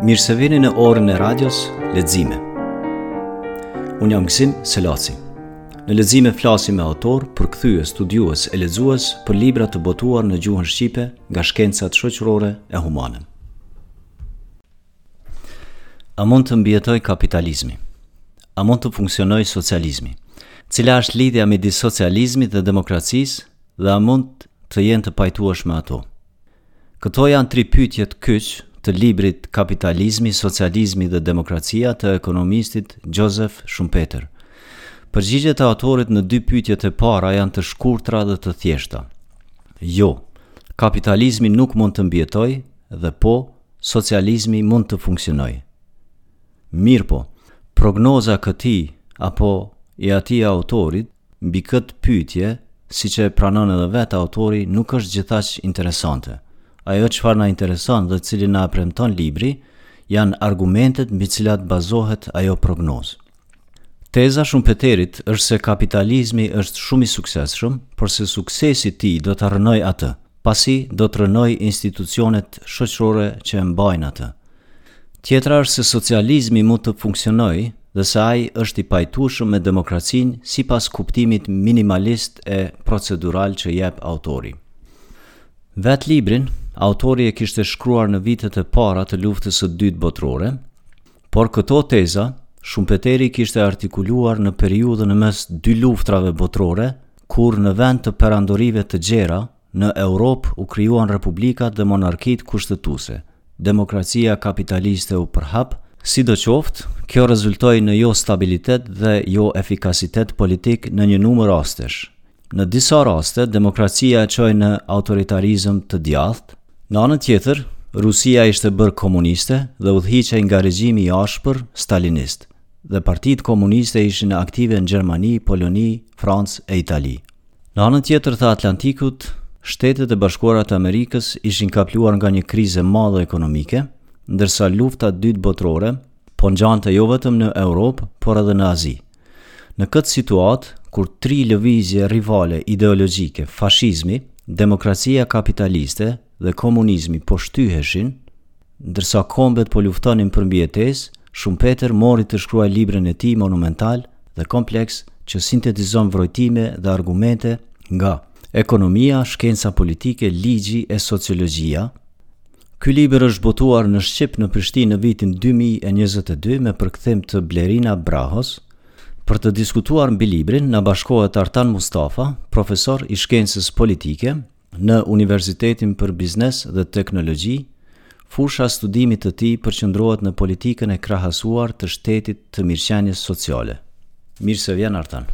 Mirë se vini në orën e radios Lexime. Unë jam Gëzim Selaci. Në Lexime flasim me autorë, përkthyes, studiues e lexues për libra të botuar në gjuhën shqipe nga shkencat shoqërore e humane. A mund të mbijetojë kapitalizmi? A mund të funksionojë socializmi? Cila është lidhja midis socializmit dhe demokracisë dhe a mund të jenë të pajtueshme ato? Këto janë tri pyetjet kyç të librit Kapitalizmi, Socializmi dhe Demokracia të ekonomistit Joseph Schumpeter. Përgjigjet e autorit në dy pyetjet e para janë të shkurtra dhe të thjeshta. Jo, kapitalizmi nuk mund të mbijetojë dhe po, socializmi mund të funksionojë. Mirëpo, prognoza e këtij apo e atij autori mbi këtë pyetje, siç e pranon edhe vetë autori, nuk është gjithaq interesante. Ajo çfarë na intereson dhe cili na e premton libri, janë argumentet mbi të cilat bazohet ajo prognozë. Teza e Shumpeterit është se kapitalizmi është shumë i suksesshëm, por se suksesi i tij do ta rrënojë atë, pasi do të rrënojë institucionet shoqërore që e mbajnë atë. Tjetra është se socializmi mund të funksionojë dhe se ai është i pajtueshëm me demokracinë sipas kuptimit minimalist e procedural që jep autori. Vetë librin, autori e kishte shkruar në vitet e para të Luftës së Dytë Botërore, Por këto teza, Shumpeteri i kishte artikuluar në periudhën në mes dy luftrave botërore, kur në vend të perandorive të gjera, në Europë u krijuan republikat dhe monarkitë kushtetuese. Demokracia kapitaliste u përhap. Sidoqoftë, kjo rezultoi në jostabilitet dhe joefikasitet politik në një numër rastesh, Në disa raste, demokracia e çoi në autoritarizëm të djathtë, në anën tjetër, Rusia ishte bërë komuniste dhe udhëhiqej nga regjimi i ashpër stalinist, dhe partitë komuniste ishin aktive në Gjermani, Poloni, Francë e Itali. Në anën tjetër të Atlantikut, Shtetet e Bashkuara të Amerikës ishin kapluar nga një krizë e madhe ekonomike, ndërsa Lufta e Dytë Botërore po ngjante jo vetëm në Europë, por edhe në Azi. Në këtë situatë, kur tri lëvizje rivale ideologjike, fashizmi, demokracia kapitaliste dhe komunizmi po shtyheshin, ndërsa kombet po luftonin për mbijetesë, Schumpeter mori të shkruajë librin e tij monumental dhe kompleks që sintetizon vrojtime dhe argumente nga ekonomia, shkenca politike, ligji e sociologjia, Ky libër është botuar në shqip në Prishtinë në vitin dy mijë e njëzet e dy me përkthim të Blerina Brahos. Për të diskutuar mbi librin na bashkohet Artan Mustafa, profesor i shkencës politike në Universitetin për Biznes dhe Teknologji. Fusha e studimit të tij përqendrohet në politikën e krahasuar të shtetit të mirëqenies sociale. Mirë se vjen Artan.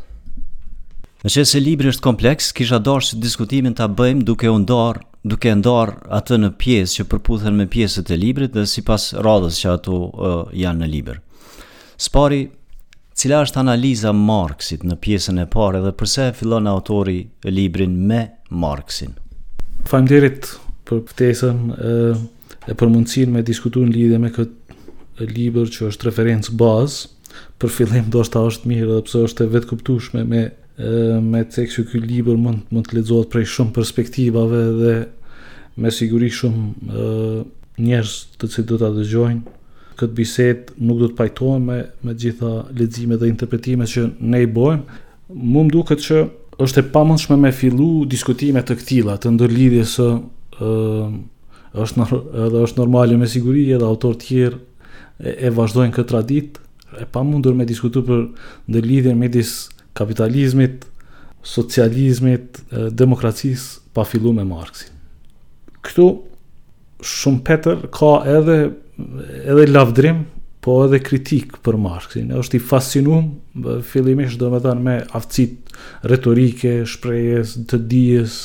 Meqenëse libri është kompleks, kisha dashtë që diskutimin ta bëjmë duke u nda duke e ndarë atë në pjesë që përputhen me pjesët e librit dhe sipas radhës që ato uh, janë në libër. Së pari, cila është analiza e Marksit në pjesën e parë dhe përse e fillon autori librin me Marksin? Faleminderit për ftesën e, e për mundësinë me diskutu në lidhe me këtë libër që është referencë bazë, për fillim ndoshta është mirë edhe pse është e vetëkuptushme me me cek që ky libër mund mund të lexohet prej shumë perspektivave dhe me siguri shumë njerëz të cilët do ta dëgjojnë këtë bisedë nuk do të pajtohen me të gjitha leximet dhe interpretimet që ne i bëjmë. Mu më duket që është e pamundshme me fillu diskutime të këtilla, të ndërlidhjes së është edhe është normale me siguri edhe autorë të tjerë e, e vazhdojnë këtë traditë e pamundur me diskutu për ndërlidhjen midis kapitalizmit, socializmit, demokracisë pa fillu me Marksin. Këtu Schumpeter ka edhe edhe lavdrim, po edhe kritikë për Marksin. Është i fascinum fillimisht domethënë me aftësitë retorike, shprehëse, të dijes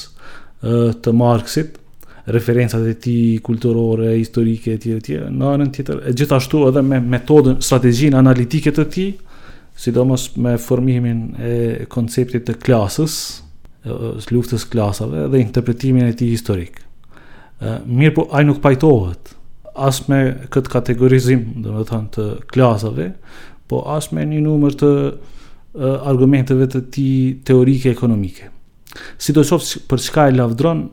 të Marksit. referencat e tij kulturore, historike, etj. etj. Në anën tjetër, e gjithashtu edhe me metodën, strategjinë analitike të tij, sidomos me formimin e konceptit të klasës, të luftës së klasave dhe interpretimin e tij historik. Mirëpo, ai nuk pajtohet, as me këtë kategorizim, domethënë, të klasave, po as me një numër të argumenteve të tij teorike ekonomike. Sidoqoftë për çka e lavdron,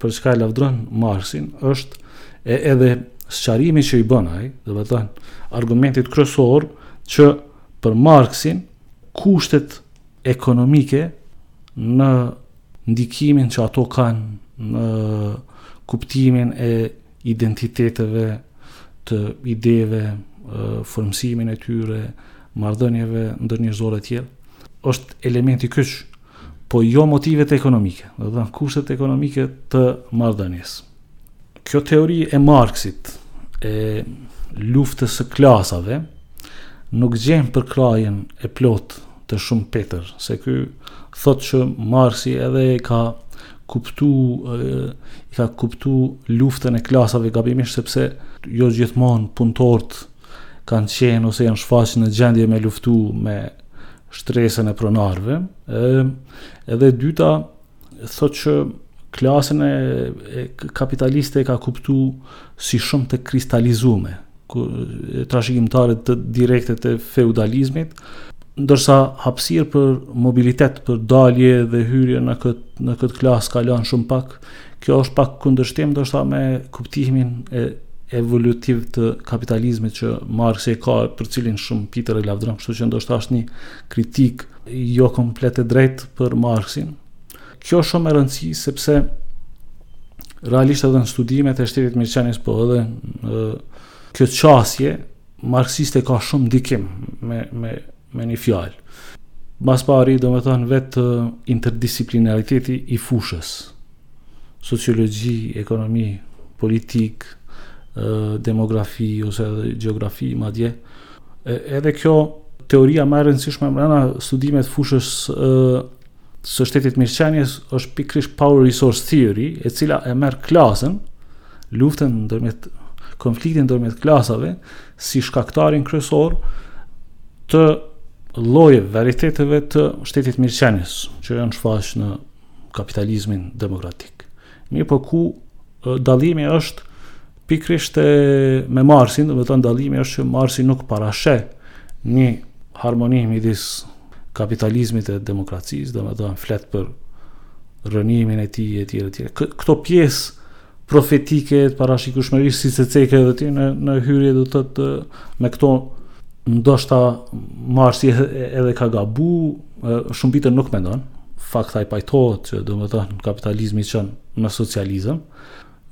për çka e lavdron Marksin, është e edhe sqarimi që i bën ai, domethënë argumentit kryesor që për Marksin kushtet ekonomike në ndikimin që ato kanë në kuptimin e identiteteve, të ideve, formësimin e tyre, marrëdhënieve ndërnjerëzore e tjerë, është elementi kyç, po jo motivet ekonomike, domethënë kushtet ekonomike të marrëdhënies. Kjo teori e Marksit e luftës së klasave nuk gjen përkrahjen e plotë te Schumpeter, se ky thotë që Marksi edhe ka kuptu i ka kuptu luftën e klasave gabimisht sepse jo gjithmonë punëtorët kanë qenë ose janë shfaqë në gjendje me luftu me shtresën e pronarëve edhe dyta thotë që klasën ee kapitaliste e ka kuptu si shumë të kristalizume ku trashëgimtare direkte të feudalizmit, ndërsa hapësirë për mobilitet, për dalje dhe hyrje në këtë në këtë klasë ka lënë shumë pak. Kjo është pak kundërshtim ndoshta me kuptimin evolutiv të kapitalizmit që Marxi e ka për cilin Schumpeter e lavdron, kështu që ndoshta është një kritikë jo komplet e drejtë për Marxin. Kjo është shumë me rëndësi, sepse realisht edhe në studimet e shtetit mirëqenies, po edhe kjo qasje marxiste ka shumë ndikim me, me, me një fjalë. Ma s'pari, domethënë, vetë interdisiplinariteti i fushës, sociologji, ekonomi, politikë, demografi, ose edhe gjeografi, madje, edhe kjo teoria ma e rëndësishme mrena studimit të fushës së shtetit mirëqenies është pikërisht power resource theory, e cila e merr klasën, luftën ndërmjet konfliktin ndërmjet klasave si shkaktarin kryesor të llojeve, varieteteve të shtetit mirëqenies, që janë shfaq në kapitalizmin demokratik. Mirëpo ku dallimi është Pikrisht me Marksin, domethonë dallimi është që Marksi nuk parasheh një harmoni midis kapitalizmit e demokracisë, domethonë flet për rrënimin e tij e tjerë e tjerë. Këto pjesë profetike të parashikueshmërisë siç e ceke edhe ti në në hyrje do të thotë me këto ndoshta Marksi edhe ka gabu, Schumpeter nuk mendon, fakt ai pajtohet që domethonë kapitalizmi çon në socializëm,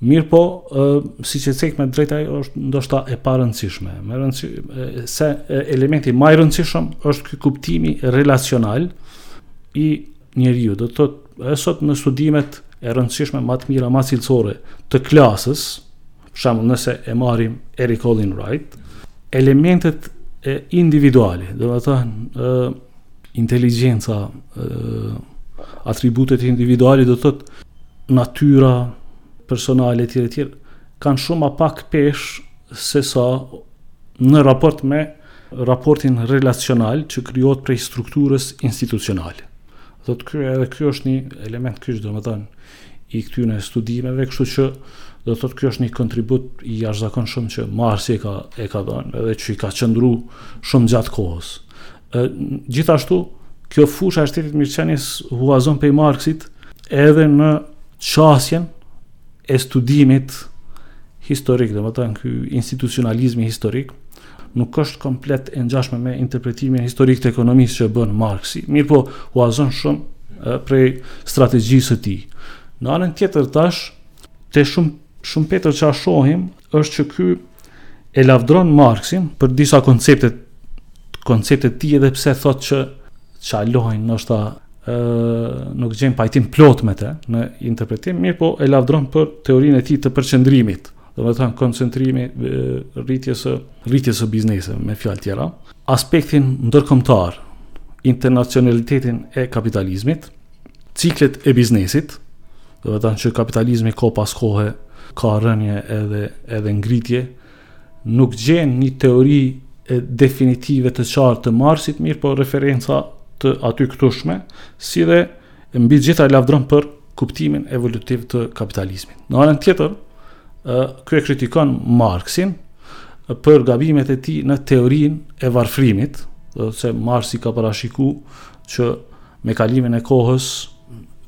Mirëpo, siç e ceke me drejt, ajo është ndoshta e parëndësishme. Me rëndësi, se elementi ma i rëndësishëm është ky kuptimi relacional i njeriut. Do të thotë, sot në studimet e rëndësishme ma të mira, ma cilësore të klasës, për shembull nëse e marrim Erik Olin Wright, elementet individuale, domethonë, Inteligjenca, atributet individuale, do të thotë natyra personale etj etj kanë shumë më pak peshë se sa në raport me raportin relacional që krijohet prej strukturës institucionale. Do të thotë ky edhe ky është një element kyç, domethënë i këtyre studimeve, kështu që do të thotë ky është një kontribut i jashtëzakonshëm që Marksi e ka e ka dhënë edhe që i ka qëndru shumë gjatë kohës. Gjithashtu, kjo fusha e shtetit të mirëqenies huazon pej Marksit edhe në qasjen e studimit historik, domethënë ky institucionalizmi historik, nuk është komplet e ngjashme me interpretimin historik të ekonomisë që bën Marksi. Mirëpo, huazon shumë prej strategjisë së tij. Në anën tjetër tash, te Shum, Shumpeter që e shohim, është që ky e lavdron Marksin për disa koncepte konceptet e tij edhe pse thotë që çalojnë ndoshta ë nuk gjen pajtim të plotë me të në interpretim, mirëpo e lavdron për teorinë e tij të përqendrimit, domethënë koncentrimi rritjes së rritjes së bizneseve me fjalë tjera, aspektin ndërkombëtar, internacionalitetin e kapitalizmit, ciklet e biznesit, domethënë që kapitalizmi kohë pas kohe ka rënie edhe edhe ngritje, nuk gjen një teori definitive të qartë te Marksi, mirëpo referenca të atykëtushme, si dhe mbi gjitha e lavdron për kuptimin evolutiv të kapitalizmit. Në anën tjetër, ky e kritikon Marksin për gabimet e tij në teorinë e varfrimit, do të thotë se Marsi ka parashikuar që me kalimin e kohës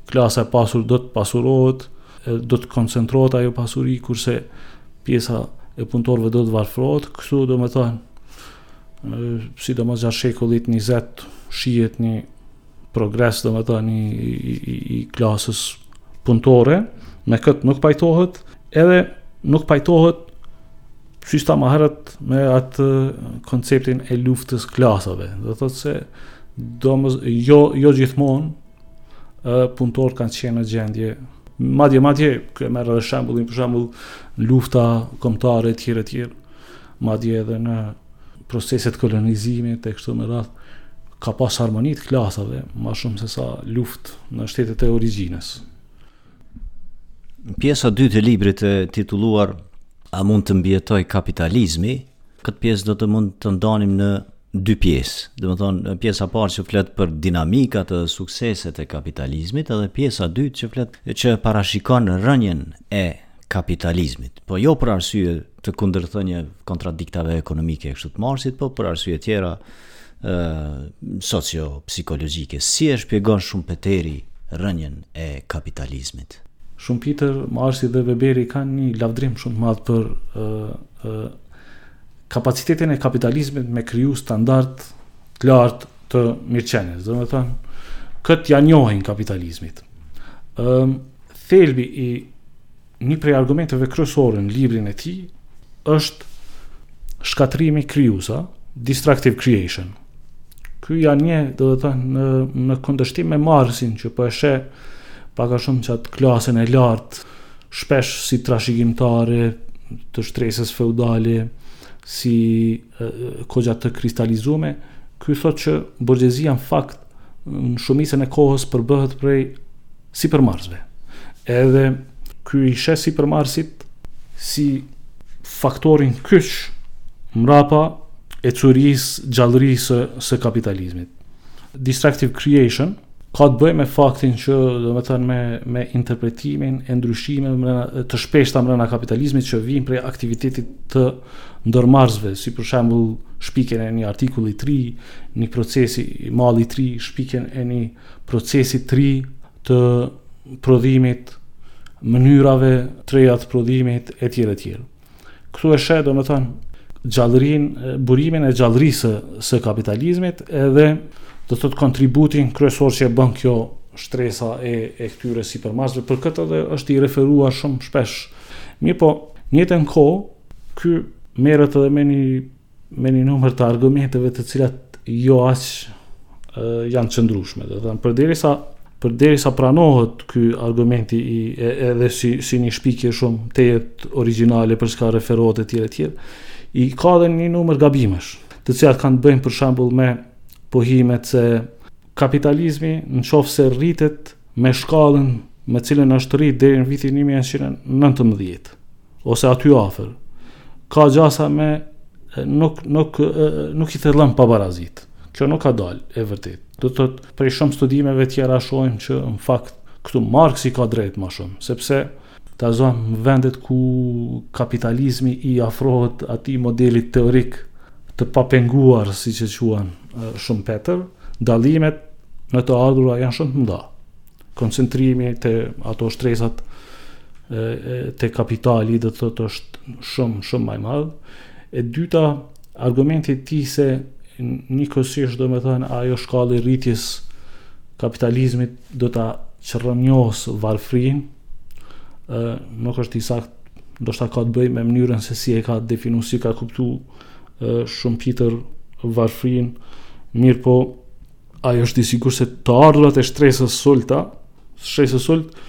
klasa e pasur do të pasurohet, do të koncentrohet ajo pasuri kurse pjesa e punëtorëve do të varfërohet, kështu domethënë sidomos gjatë shekullit 20 shihet një progres domethënë i, i, i, i klasës punëtore, me këtë nuk pajtohet, edhe nuk pajtohet Siç thamë herët me atë konceptin e luftës së klasave, dhe thotë se domethënë, jo, jo gjithmonë punëtorët kanë qenë në gjendje madje madje ky e merr edhe shembullin për shembull lufta kombëtare etj etj madje edhe në proceset e kolonizimit e kështu me radhë ka pas harmoni të klasave, ma shumë sesa luftë në shtetet e origjinës. Pjesa e dytë e librit e titulluar A mund të mbijetojë kapitalizmi, këtë pjesë do të mund ta ndanim në dy pjesë. Domethënë, pjesa e parë që flet për dinamikat dhe sukseset e kapitalizmit, edhe pjesa e dytë që flet që parashikon rënien e kapitalizmit. Po jo për arsye të kundërthënie kontradiktave ekonomike kështu të Marksit, po për arsye tjera ë socio psikologjike. Si e shpjegon Shumpeteri rënien e kapitalizmit? Shumpeter, Marksi dhe Weberi kanë një lavdrim shumë të madh për ë ë kapacitetin e kapitalizmit me kriju standard të lartë të mirëqenies. Domethënë, këtë ia njohin kapitalizmit. Ëm thelbi i Një prej argumenteve kryesore në librin e tij është shkatërrimi krijues a, destructive creation. Ky janë një, domethënë, në në kundërshtim me Marxin që po e sheh pak a shumë çat klasën e lartë shpesh si trashëgimtare të shtresës feudale, si kogja të kristalizume, ky thotë që borgjezia në fakt në shumicën e kohës përbëhet prej sipërmarrësve. Edhe ky i sheh sipërmarrësit si faktorin kyç mrapa ecurisë, gjallërisë së kapitalizmit. Destructive creation ka të bëjë me faktin që, domethënë me me interpretimin e ndryshimeve të shpeshta mrena kapitalizmit që vijnë prej aktivitetit të ndërmarrësve, si për shembull shpikjen e një artikulli të ri, një procesi malli të ri, shpikjen e një procesi të ri të prodhimit, mënyrave të reja të prodhimit etj etj. Këtu e sheh domethënë gjallërin, burimin e gjallërisë së kapitalizmit edhe do të thotë kontributin kryesor që e bën kjo shtresa e, e këtyre sipërmarrësve. Për këtë edhe është i referuar shumë shpesh Mirëpo, në njëjtën kohë, ky merret edhe me një me një numër të argumenteve të cilat jo aq janë qëndrueshme. Domethënë, përderisa përderisa pranohet ky argumenti i edhe si, si një shpikje shumë tejet origjinale për çka referohet e tjera e tjera, i ka dhe një numër gabimesh, të cilat kanë të bëjnë për shembull me pohimet se Kapitalizmi, në qoftë se rritet me shkallën me cilën është rrit deri në vitin 1919 ose aty afër, ka gjasa me nuk nuk nuk i thellon pabarazitë. Kjo nuk ka dalë e vërtetë. Do të thotë prej shumë studimeve tjera shohim që në fakt këtu Marksi ka drejt ma shumë, sepse ta zëmë vendet ku kapitalizmi i afrohet atij modelit teorik të papenguar, siç e quan, Shumpeter, dallimet në të ardhura janë shumë të mdha. Koncentrimi te ato shtresat te kapitali do të thotë është shumë, shumë ma i madh. E dyta, argumenti i tij se një kësi domethënë ajo shkallë e rritjes kapitalizmit do ta çrrënjosë varfërinë, nuk është i saktë, ndoshta ka të bëjë me mënyrën se si e ka definu, si e ka kuptu Shumpeter varfrinë, mirëpo, ai është i sigurt se të ardhurat e shtresës së ulta, shtresës së ulët,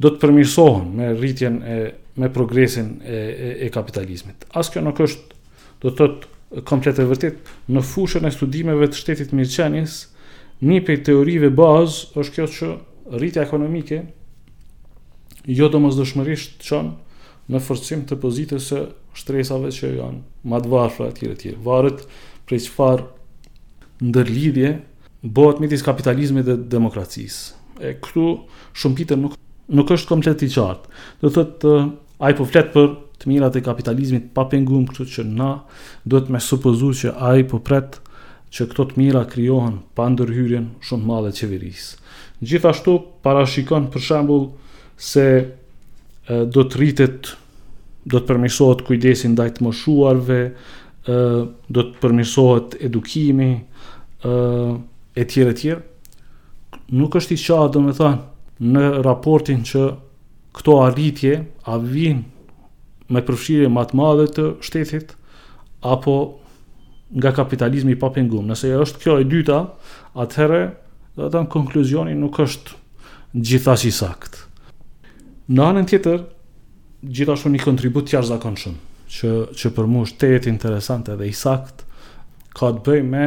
do të përmirësohen me rritjen e me progresin e, e, e kapitalizmit. As kjo nuk është, do të thotë, komplet e vërtetë, në fushën e studimeve të shtetit të mirëqenies, një prej teorive bazë është kjo që rritja ekonomike jo domosdoshmërisht çon në forcim të pozitës së shtresave që janë më të varfra etj etj varet prej çfarë ndërlidhje bëhet midis kapitalizmit dhe demokracisë e këtu Shumpeter nuk nuk është komplet i qartë do thotë ai po flet për të mirat e kapitalizmit të papengum kështu që na duhet me supozu që ai po pret që këto të mira krijohen pa ndërhyrjen shumë të madhe të qeverisë gjithashtu parashikon për shembull se do të rritet do të përmirësohet kujdesi ndaj të moshuarve, ë do të përmirësohet edukimi, ë etj etj. Nuk është i qartë domethënë në raport me atë që këto arritje a vijnë me përfshirje më të madhe të shtetit apo nga kapitalizmi i papengum. Nëse është kjo e dyta, atëherë do të thotë konkluzioni nuk është gjithaq i saktë. Në anën tjetër, gjithashtu një kontribut të jashtëzakonshëm që që për mua është tejet interesant edhe i saktë ka të bëjë me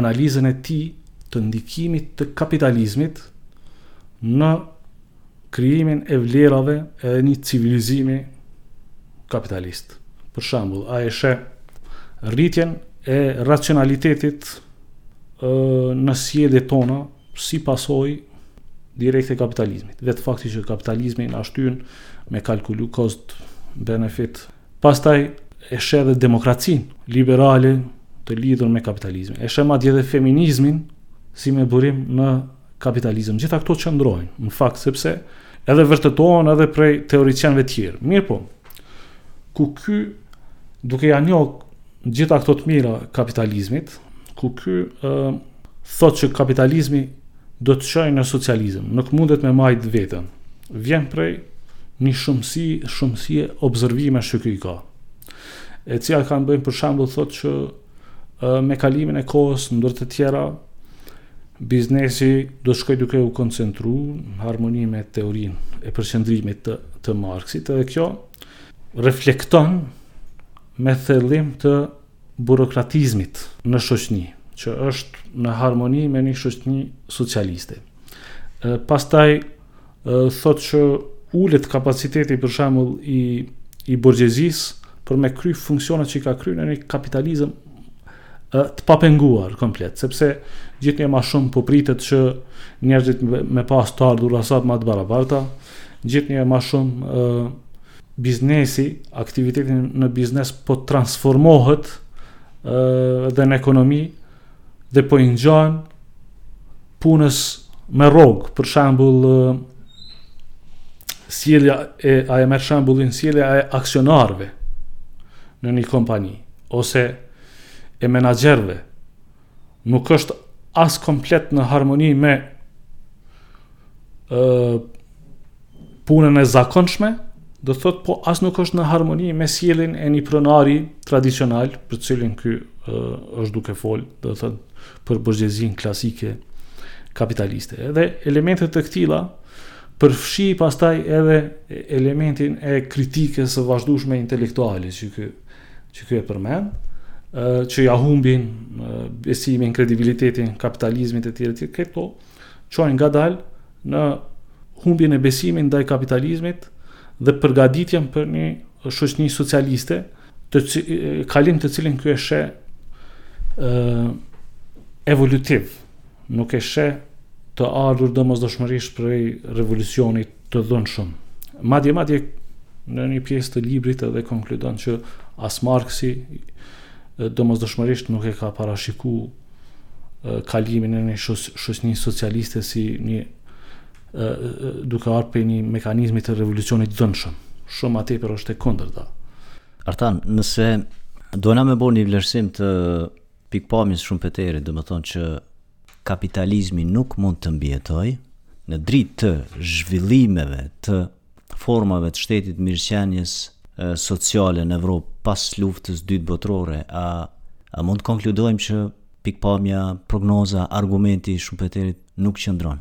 analizën e tij të ndikimit të kapitalizmit në krijimin e vlerave edhe një civilizimi kapitalist. Për shembull, ai e sheh rritjen e racionalitetit në sjelljet tona si pasojë direkte e kapitalizmit. Vetë fakti që kapitalizmi na shtyn me kalkulu kost benefit. Pastaj e sheh edhe demokracinë liberale të lidhur me kapitalizmin. E sheh madje edhe feminizmin si me burim në kapitalizëm, gjitha këto qëndrojnë, në fakt, sepse edhe vërtetohen edhe prej teoricianëve tjerë. Mirëpo, ku ky, duke ja njo gjitha këto të mira kapitalizmit, ku ky e, thotë që kapitalizmi do të çojë në socializëm, nuk mundet me majtë vetën, vjen prej një shumësi, shumësie observimeve që i ka. E cila ka me bë me, për shembull thotë që e, me kalimin e kohës, ndër të tjera, Biznesi do të shkojë duke u koncentru në harmoni me teorinë e përqendrimit të, të Marksit, edhe kjo reflekton me thellim të burokratizmit në shoqni, që është në harmoni me një shoqni socialiste. Pastaj thotë që ulet kapaciteti për shembull i i borgjezisë për me kry funksionet që i ka kry në një kapitalizëm të papenguar komplet, sepse gjithnjë ma shumë po pritet që njerëzit me pas të ardhur asi ma të barabarta, gjithnjë ma shumë biznesi, aktiviteti në biznes po transformohet dhe në ekonomi dhe po i ngjan punës me rrogë, për shembull sjellja e a e merr shembullin sjellja e aksionarëve në një kompani ose e menaxherëve nuk është as komplet në harmoni me ë punën e zakonshme, do të thotë po as nuk është në harmoni me sjelljen e një pronari tradicional, për të cilin ky është duke fol, do të thotë për borgjezinë klasike kapitaliste. Edhe elemente të këtilla përfshi pastaj edhe elementin e kritikës së vazhdueshme intelektuale që ky që ky e përmend, që ia humbin besimin, kredibilitetin, kapitalizmit e tjerë, këto çojnë ngadalë në humbjen e besimit ndaj kapitalizmit dhe përgatitjen për një shoqni socialiste, të kalim të cilin ky e sheh evolutiv, nuk e sheh të ardhur domosdoshmërisht prej revolucionit të dhunshëm. Madje madje në një pjesë të librit edhe konkludon që as Marksi domosdoshmërisht nuk e ka parashiku kalimin në një shoqni socialiste si një duke ardhur prej një mekanizmi të revolucionit të dhunshëm. Shumë më tepër është e kundërta. Artan, nëse dona me bo një vlerësim të pikëpamjes së Schumpeterit, domethënë që kapitalizmi nuk mund të mbijetojë, në dritë të zhvillimeve të formave të shtetit të mirëqenies sociale në Evropë pas luftës së dytë botërore, a, a mund të konkludojmë që pikëpamja, prognoza, argumenti i Schumpeterit nuk qëndron?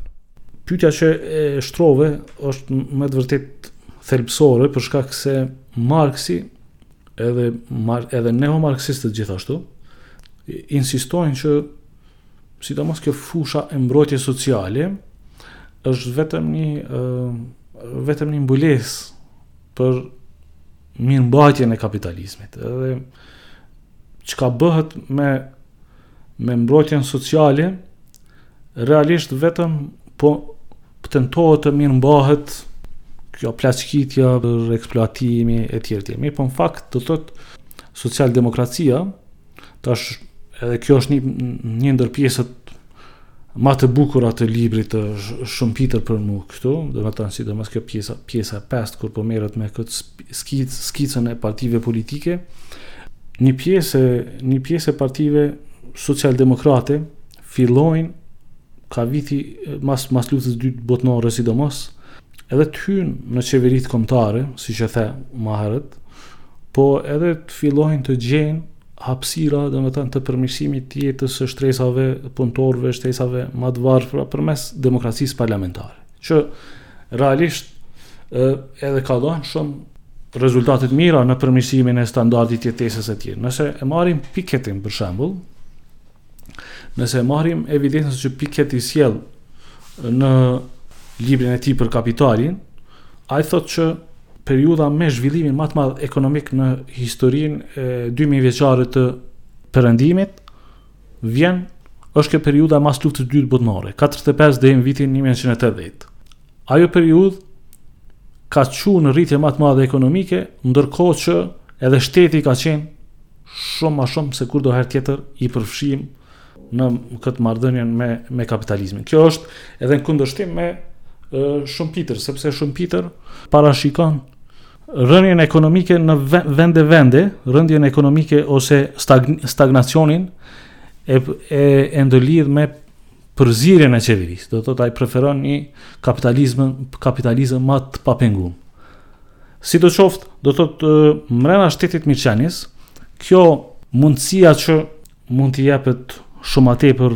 Pyetja që e shtrove është me të vërtetë thelbësore për shkak se Marksi edhe mar, edhe neomarksistët gjithashtu insistojnë që Sidomos kjo fusha e mbrojtjes sociale është vetëm një vetëm një mbulesë për mirëmbajtjen e kapitalizmit edhe çka bëhet me me mbrojtjen sociale realisht vetëm po tentohet të mirëmbahet kjo plaçkitja apo eksploatimi e tjerë tjerë. Mirëpo në fakt do të thotë socialdemokracia Tash edhe kjo është një një ndër pjesët ma të bukura të librit të Shumpitër për mu këtu, domethanë sidomos kjo pjesa e 5 kur po merret me këtë skicë skicën e partive politike, një pjesë një pjesë e partive socialdemokrate fillojnë ka viti mas mas luftës dytë botnore sidomos Edhe të hyjnë në qeveritë kombëtare, siç e thashë ma herët, po edhe të fillojnë të gjejnë hapësira, domethanë të përmirësimit të jetës së shtresave, punëtorëve, shtresave ma të varfra përmes demokracisë parlamentare, që realisht edhe ka dhënë shumë rezultate të mira në përmirësimin e standardit jetesës e tjerë. Nëse e marrim Pikettyn për shembull, nëse marrim evidencën që Piketty sjell në librin e tij për kapitalin, ai thotë që periudha me zhvillimin ma të madh ekonomik në historinë e 2000 vjeçare të Perëndimit vjen është kjo periudha mas luftës së dytë botnore, 45 deri në vitin 1980. Ajo periudhë ka çu në rritje ma të madhe ekonomike, ndërkohë që edhe shteti ka qenë shumë ma shumë se kurdo herë tjetër i përfshimë në këtë marrëdhënien me me kapitalizmin. Kjo është edhe në kundërshtim me Shumpitër, sepse Shumpitër parashikon rënien ekonomike në vende vende, rënien ekonomike ose stagnacionin e e, e ndërlidh me përzierjen e qeverisë, do të thotë ai preferon një kapitalizëm, kapitalizëm ma të papengum. Sidoqoftë, do të thotë mrena shtetit mirëqenies, kjo mundësia që mund të jepet shumë ma tepër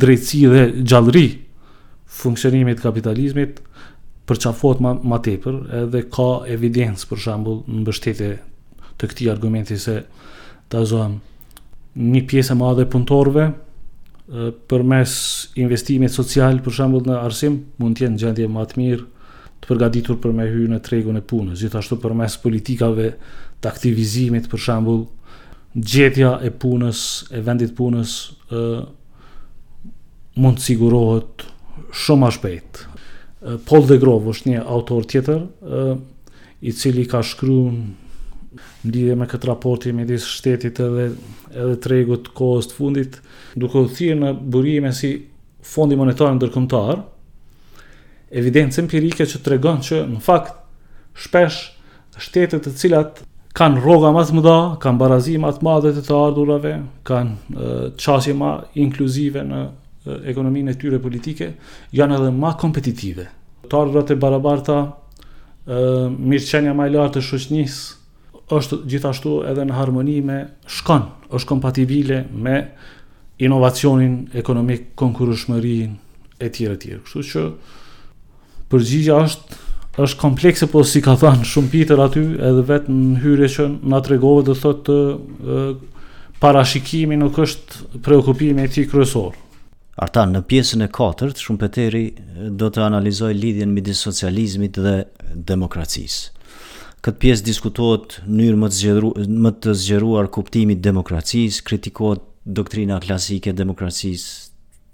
drejtësi dhe gjallëri funksionimit të kapitalizmit përqafohet ma ma tepër, edhe ka evidencë për shembull në mbështetje të këtij argumenti se ta zëmë një pjesë e madhe e punëtorëve përmes investimit social, për shembull në arsim, mund të jenë gjendje ma të mirë të përgatitur për me hy në tregun e punës, gjithashtu përmes politikave të aktivizimit, për shembull, gjetja e punës, e vendit punës, ë mund të sigurohet shumë ma shpejt. Paul De Grauwe është një autor tjetër, ë i cili ka shkru në lidhje me këtë raportin midis shtetit edhe edhe tregut të kohës të fundit, duke u thirrë në burime si Fondi Monetar Ndërkombëtar, evidencë empirike që tregon që në fakt shpesh shtetet të cilat kanë rroga ma të mëdha, kanë barazi ma të madhe të të ardhurave, kanë qasje ma inkluzive në ekonominë e tyre politike, janë edhe ma kompetitive. Të ardhurat e barabarta Mirëqenia më e lartë e shoqënisë është gjithashtu edhe në harmoni me shkon, është kompatibile me inovacionin ekonomik, konkurrueshmërinë e tjera e tjera. Kështu që përgjigja është është komplekse, po si ka thënë Schumpeter aty, edhe vetë në hyrje që na tregove do thotë parashikimi nuk është preokupimi i tij kryesor. Artan, në pjesën e katërt, Schumpeteri do të analizojë lidhjen midis socializmit dhe demokracisë. Këtë pjesë diskutohet në mënyrë më të zgjeruar, më të zgjeruar kuptimi i demokracisë, kritikohet doktrina klasike e demokracisë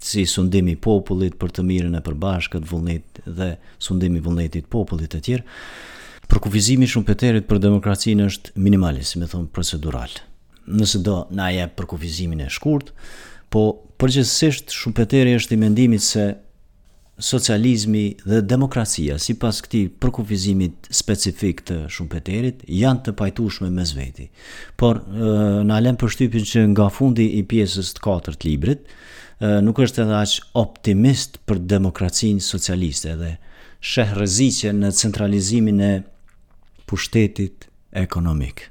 si sundimi i popullit për të mirën e përbashkët, vullnet dhe sundimi i vullnetit të popullit e tjerë. Përkufizimi i Schumpeterit për demokracinë është minimalist, me thënë procedural. nëse do na jep përkufizimin e shkurtë, po përgjithësisht Schumpeteri është i mendimit se socializmi dhe demokracia, sipas këtij përkufizimi specifik të Schumpeterit, janë të pajtueshme mes veti. Por, na lë përshtypjen që nga fundi i pjesës të katërt të librit, nuk është edhe aq optimist për demokracinë socialiste dhe sheh rreziqe në centralizimin e pushtetit ekonomik.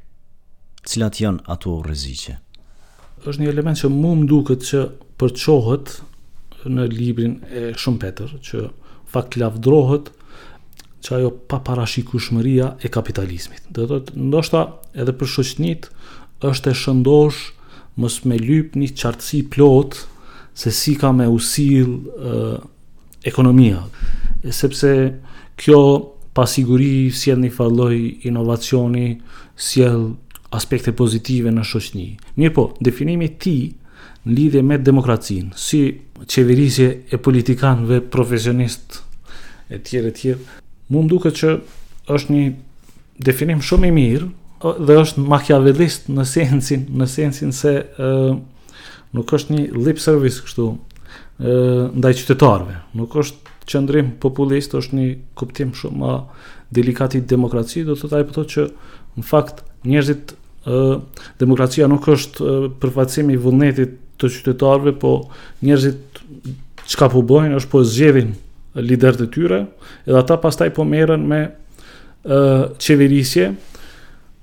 Cilat janë ato rreziqe? Është një element që mu më duket që përçohet në librin e Schumpeter, që fakt lavdrohet që ajo paparashikueshmëria e kapitalizmit. Dhe dhe të ndoshta edhe për shoqnitë është e shëndoshë mos me lyp një qartësi të plotë se si ka me u sjell ekonomia, sepse kjo pasiguri sjell një farë lloj inovacioni, sjell aspekte pozitive në shoqni. Mirëpo, definimi i tij në lidhje me demokracinë, si qeverisje e politikanëve profesionistë e tjera e tjera, mu m'duket që është një definim shumë i mirë, dhe është makiavelist në sensin, në sensin se uh, Nuk është një lip service kështu ndaj qytetarëve. Nuk është qëndrim populist, është një kuptim shumë ma delikat i demokracisë, do të thotë ai po thotë që në fakt njerëzit demokracia nuk është përfaqësim i vullnetit të qytetarëve, po njerëzit çka po bëjnë është po zgjedhin liderët e tyre, edhe ata pastaj po merren me ë qeverisje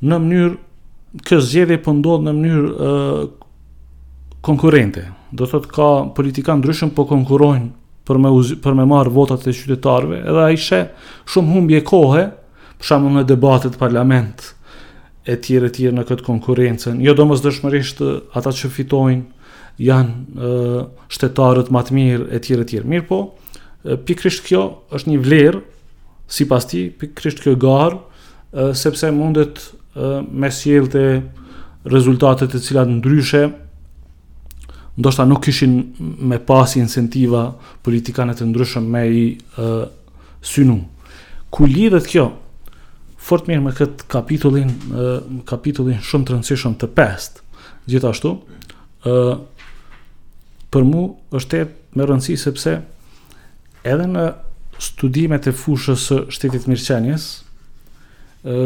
Në mënyrë kjo zgjedhje po ndodh në mënyrë ë konkurrente. Do të thotë ka politikanë të ndryshëm po konkurrojnë për me për me marr votat e qytetarëve, edhe ai sheh shumë humbje kohe, për shembull në debatet në parlament e tjerë e tjerë në këtë konkurrencën. Jo domosdoshmërisht ata që fitojnë janë shtetarët ma të mirë e tjerë e tjerë. Mirëpo, pikrisht kjo është një vlerë, sipas tij, pikrisht kjo garë, sepse mundet me sjellë te rezultate të cilat ndryshe ndoshta nuk kishin me pas incentiva politikanët e ndryshëm me i uh, synu. Ku lidhet kjo? Fort mirë me këtë kapitullin, uh, kapitullin shumë të rëndësishëm të pestë, gjithashtu, uh, për mu është me rëndësi sepse Edhe në studimet e fushës së shtetit të mirëqenies, ë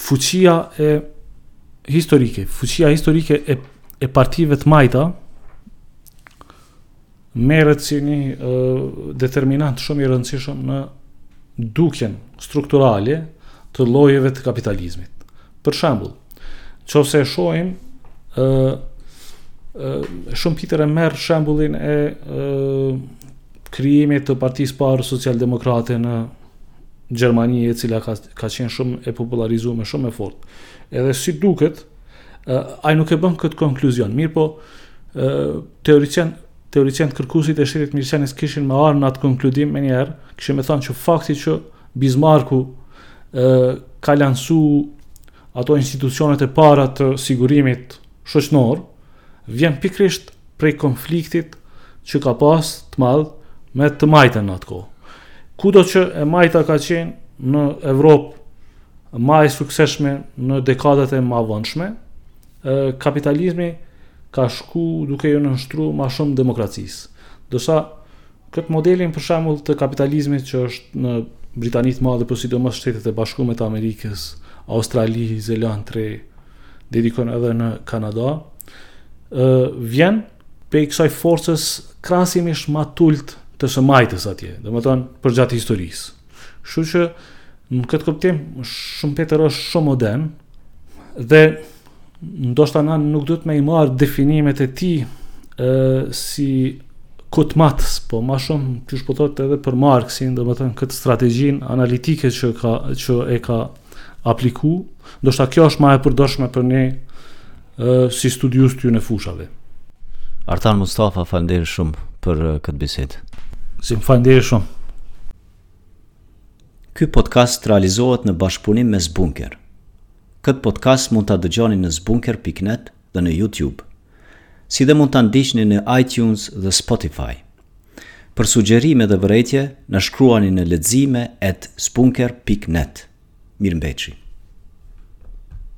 fuqia e historike, fuqia historike e e partive të majta merret si një ë determinant shumë i rëndësishëm në dukjen strukturale të llojeve të kapitalizmit. Për shembull, nëse e shohim ë Schumpeter e merr shembullin e, e krijimit të Partisë së Parë Socialdemokrate në Gjermani, e cila ka ka qenë shumë e popullarizume, shumë e fortë. Edhe si duket, ai nuk e bën këtë konkluzion. Mirëpo, teoricien teoricienët kërkuesit e shtetit të mirëqenies kishin me ardhë në atë konkludim menjëherë, kishin me thanë që fakti që Bismarcku ka lansu ato institucionet e para të sigurimit shoqënor, vjen pikrisht prej konfliktit që ka pas të madh me të majtën në atë kohë. Kudo që e majta ka qenë në Evropë ma e sukseshme në dekadat e mavonshme, kapitalizmi ka shku duke iu nënshtru ma shumë demokracisë. Dërsa Këtë modelin, për shembull, të kapitalizmit që është në Britani të Madhe, por sidomos Shtetet e Bashkume të Amerikës, Australi, Zelandë të Re, deri dikun edhe në Kanada, ë vjen pej kësaj forcës krahasimisht ma t'ult të së majtës atje, domethënë përgjatë historisë. Kështu që në këtë kuptim Schumpeter është shumë modern dhe ndoshta na nuk duhet me i marrë definimet e tij ë, si kut matës, po ma shumë që është po thotë edhe për Marksin, domethënë këtë strategjin analitike që, ka, që e ka apliku, ndoshta kjo është ma e përdorshme për ne e, si studiues të këtyne fushave. Artan Mustafa, faleminderit shumë për këtë bisedë. Si më faleminderit shumë. Ky podcast realizohet në bashkëpunim me Sbunker. Këtë podcast mund ta dëgjoni në Sbunker pikë net dhe në YouTube, si dhe mund ta ndiqni në iTunes dhe Spotify. Për sugjerime dhe vërejtje, na shkruani në lexime at sbunker pikë net. Mirëmbetshi!